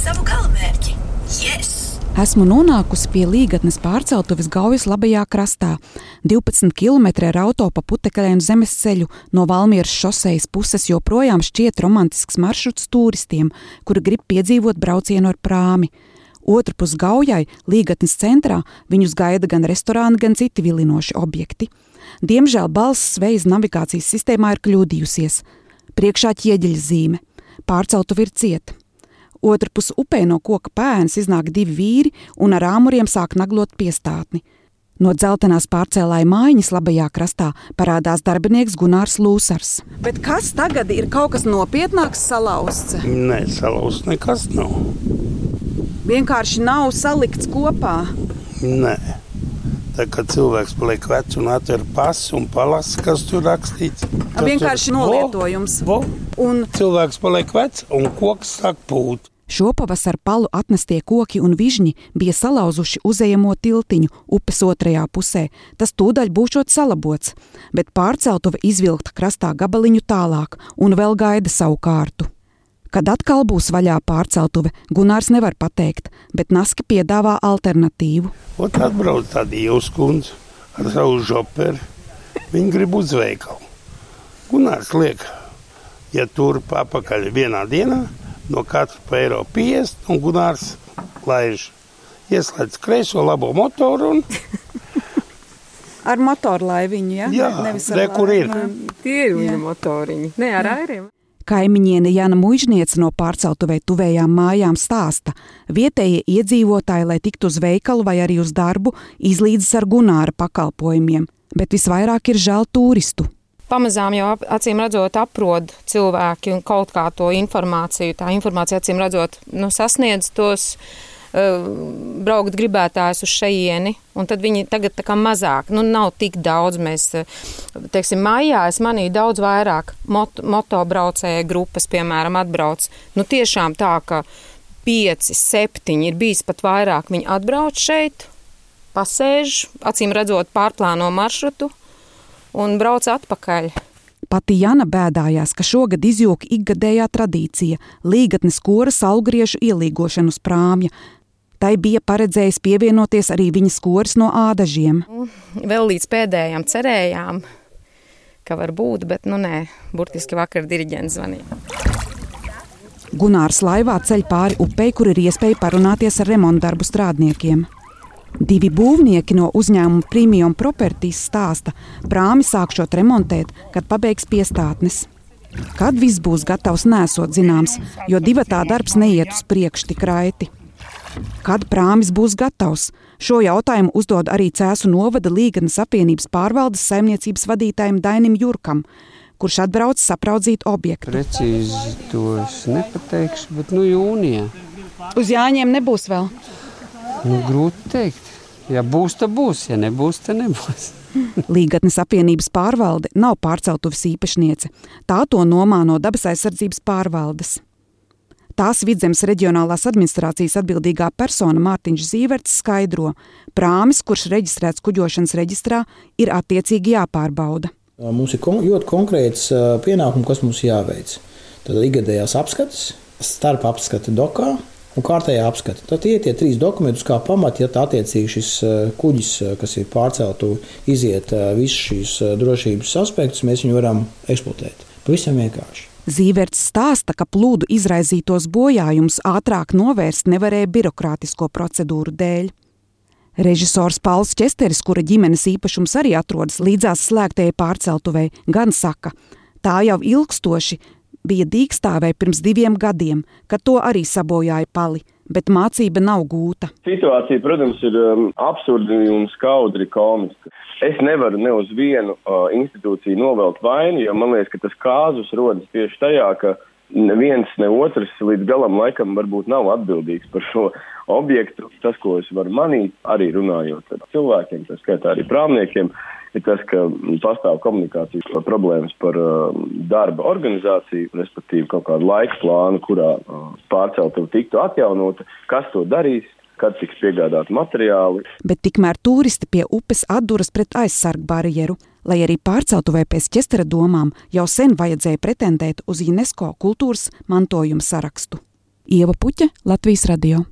savu galamērķi. Yes! Esmu nonākusi pie Līgatnes pārceltuves Gaujas labajā krastā, 12 km ar auto pa putekļainu zemes ceļu no Valmieras šosejas puses joprojām šķiet romantisks maršruts turistiem, kuri grib piedzīvot braucienu ar prāmi. Otrpus Gaujai, Līgatnes centrā, viņus gaida gan restorāni, gan citi vilinoši objekti. Diemžēl balss zvejas navigācijas sistēmā ir kļūdījusies. Priekšā ķieģeļa zīme. Pārceltuve ir cieta. Otrpus upē no koka pēnas iznāk divi vīri un ar āmuriem sāk naglot piestātni. No dzeltenās pārcēlāja mājiņas labajā krastā parādās darbinieks Gunārs Lūsars. Bet kas tagad ir kaut kas nopietnāks salauzts? Nē, salauzts nekas nav. Vienkārši nav salikts kopā. Nē. Tā kā cilvēks paliek vecs un atver pasu un palasa, kas tur rakstīts. Tas Vienkārši tur- nolietojums. Vo, vo. Un Cilvēks paliek vecs un koks sāk pūt. Šopavasar palu atnestie koki un vižņi bija salauzuši uzejamo tiltiņu upes otrajā pusē. Tas tūdaļ būšot salabots, bet pārceltuve izvilkta krastā gabaliņu tālāk un vēl gaida savu kārtu. Kad atkal būs vaļā pārceltuve, Gunārs nevar pateikt, bet Naski piedāvā alternatīvu. Ot atbrauc tāda ieuzkundze ar savu žoperi. Viņi grib uz veikalu. Gunārs liek, ja tur papakaļ vienā dienā, no katra pa eiro 50, un Gunārs laiž. Ieslēdz kreiso labo motoru un Ar motorlaiviņu, ja? Jā, re, kur ir. Tie ir viņa motoriņi. Nē, ar airiem. Kaimiņiene Jana Mužniece no pārceltuvē tuvējām mājām stāsta, vietējie iedzīvotāji, lai tiktu uz veikalu vai arī uz darbu, izlīdzas ar Gunāra pakalpojumiem, bet visvairāk ir žēl turistu. Pamazām jau acīm redzot, aprod cilvēki un kaut kā to informāciju. Tā informācija acīm redzot, nu, sasniedz tos uh, braukt gribētājus uz šejieni, un tad viņi tagad tā kā mazāk, nu, nav tik daudz. Mēs, eh, teiksim, maijā es manīju daudz vairāk mot motobraucēju grupas, piemēram, atbrauc. Nu, tiešām tā, ka pieci, septiņi ir bijis pat vairāk. Viņi atbrauc šeit, pasēž, acīm redzot, pārplāno maršrutu un brauc atpakaļ. Pati Jana bēdājās, ka šogad izjūga ikgadējā tradīcija - līgatnes koras algriežu ielīgošanu uz prāmja. Tai bija paredzējis pievienoties arī viņas koris no ādažiem. Vēl līdz pēdējām cerējām, ka var būt, bet nu nē, burtiski vakar diriģents zvanīja. Gunārs laivā ceļ pāri upei, kur ir iespēja parunāties ar remontdarbu strādniekiem. Divi būvnieki no uzņēmuma Premium Properties stāsta, prāmi sākšot remontēt, kad pabeigs piestātnes. Kad viss būs gatavs, nesot zināms, jo divatā darbs neiet uz priekšu tik raiti. Kad prāmis būs gatavs? Šo jautājumu uzdod arī Cēzu novada Līganas apvienības pārvaldes saimniecības vadītājiem Dainim Jurkam, kurš atbrauc sapraudzīt objektu. Precīzi to es nepateikšu, bet nu jūnijā. Uz Jāņiem nebūs vēl. Nu, grūti teikt. Ja būs, tad būs, ja nebūs, tad nebūs. Līgatnes apvienības pārvalde nav pārceltuves īpašniece. Tā to nomā no dabas aizsardzības pārvaldes. Tās vidzemes reģionālās administrācijas atbildīgā persona Mārtiņš Zīverts skaidro, prāmis, kurš reģistrēts kuģošanas reģistrā, ir attiecīgi jāpārbauda. Mums ir kon ļoti konkrēts pienākums, kas mums jāveic. Tad ikgadējās apskates, starp apskati dokā un kārtējā apskate. Tad tie ir tie trīs dokumenti, kā pamata, ja attiecīgi šis kuģis, kas ir pārceltu, iziet visus šīs drošības aspektus, mēs viņu varam eksploatēt. Pavisam vienkārši. Zīverts stāsta, ka plūdu izraisītos bojājumus ātrāk novērst nevarēja birokrātisko procedūru dēļ. Režisors Pauls Česteris, kura ģimenes īpašums arī atrodas līdzās slēgtajai pārceltuvei, gan saka, tā jau ilgstoši bija dīkstāvē pirms diviem gadiem, kad to arī sabojāja pali, bet mācība nav gūta. Situācija, protams, ir um, absurda un skaudri komiska. Es nevaru ne uz vienu uh, institūciju novelt vainu, jo man liekas, ka tas kāzus rodas tieši tajā, ka neviens ne otrs līdz galam laikam varbūt nav atbildīgs par šo objektu. Tas, ko es varu manīt, arī runājot ar cilvēkiem, tā skaitā arī prāmniekiem, ir tas, ka pastāv komunikācijas problēmas par uh, darba organizāciju, respektīvi kaut kādu laika plānu, kurā uh, pārceltuve tiktu atjaunota, kas to darīs, kad tiks piegādāti materiāli. Bet tikmēr turisti pie upes atduras pret aizsargu barjeru, lai arī pārceltuvē pēc ķestera domām jau sen vajadzēja pretendēt uz UNESCO kultūras mantojuma sarakstu. Ieva Puķa, Latvijas radio.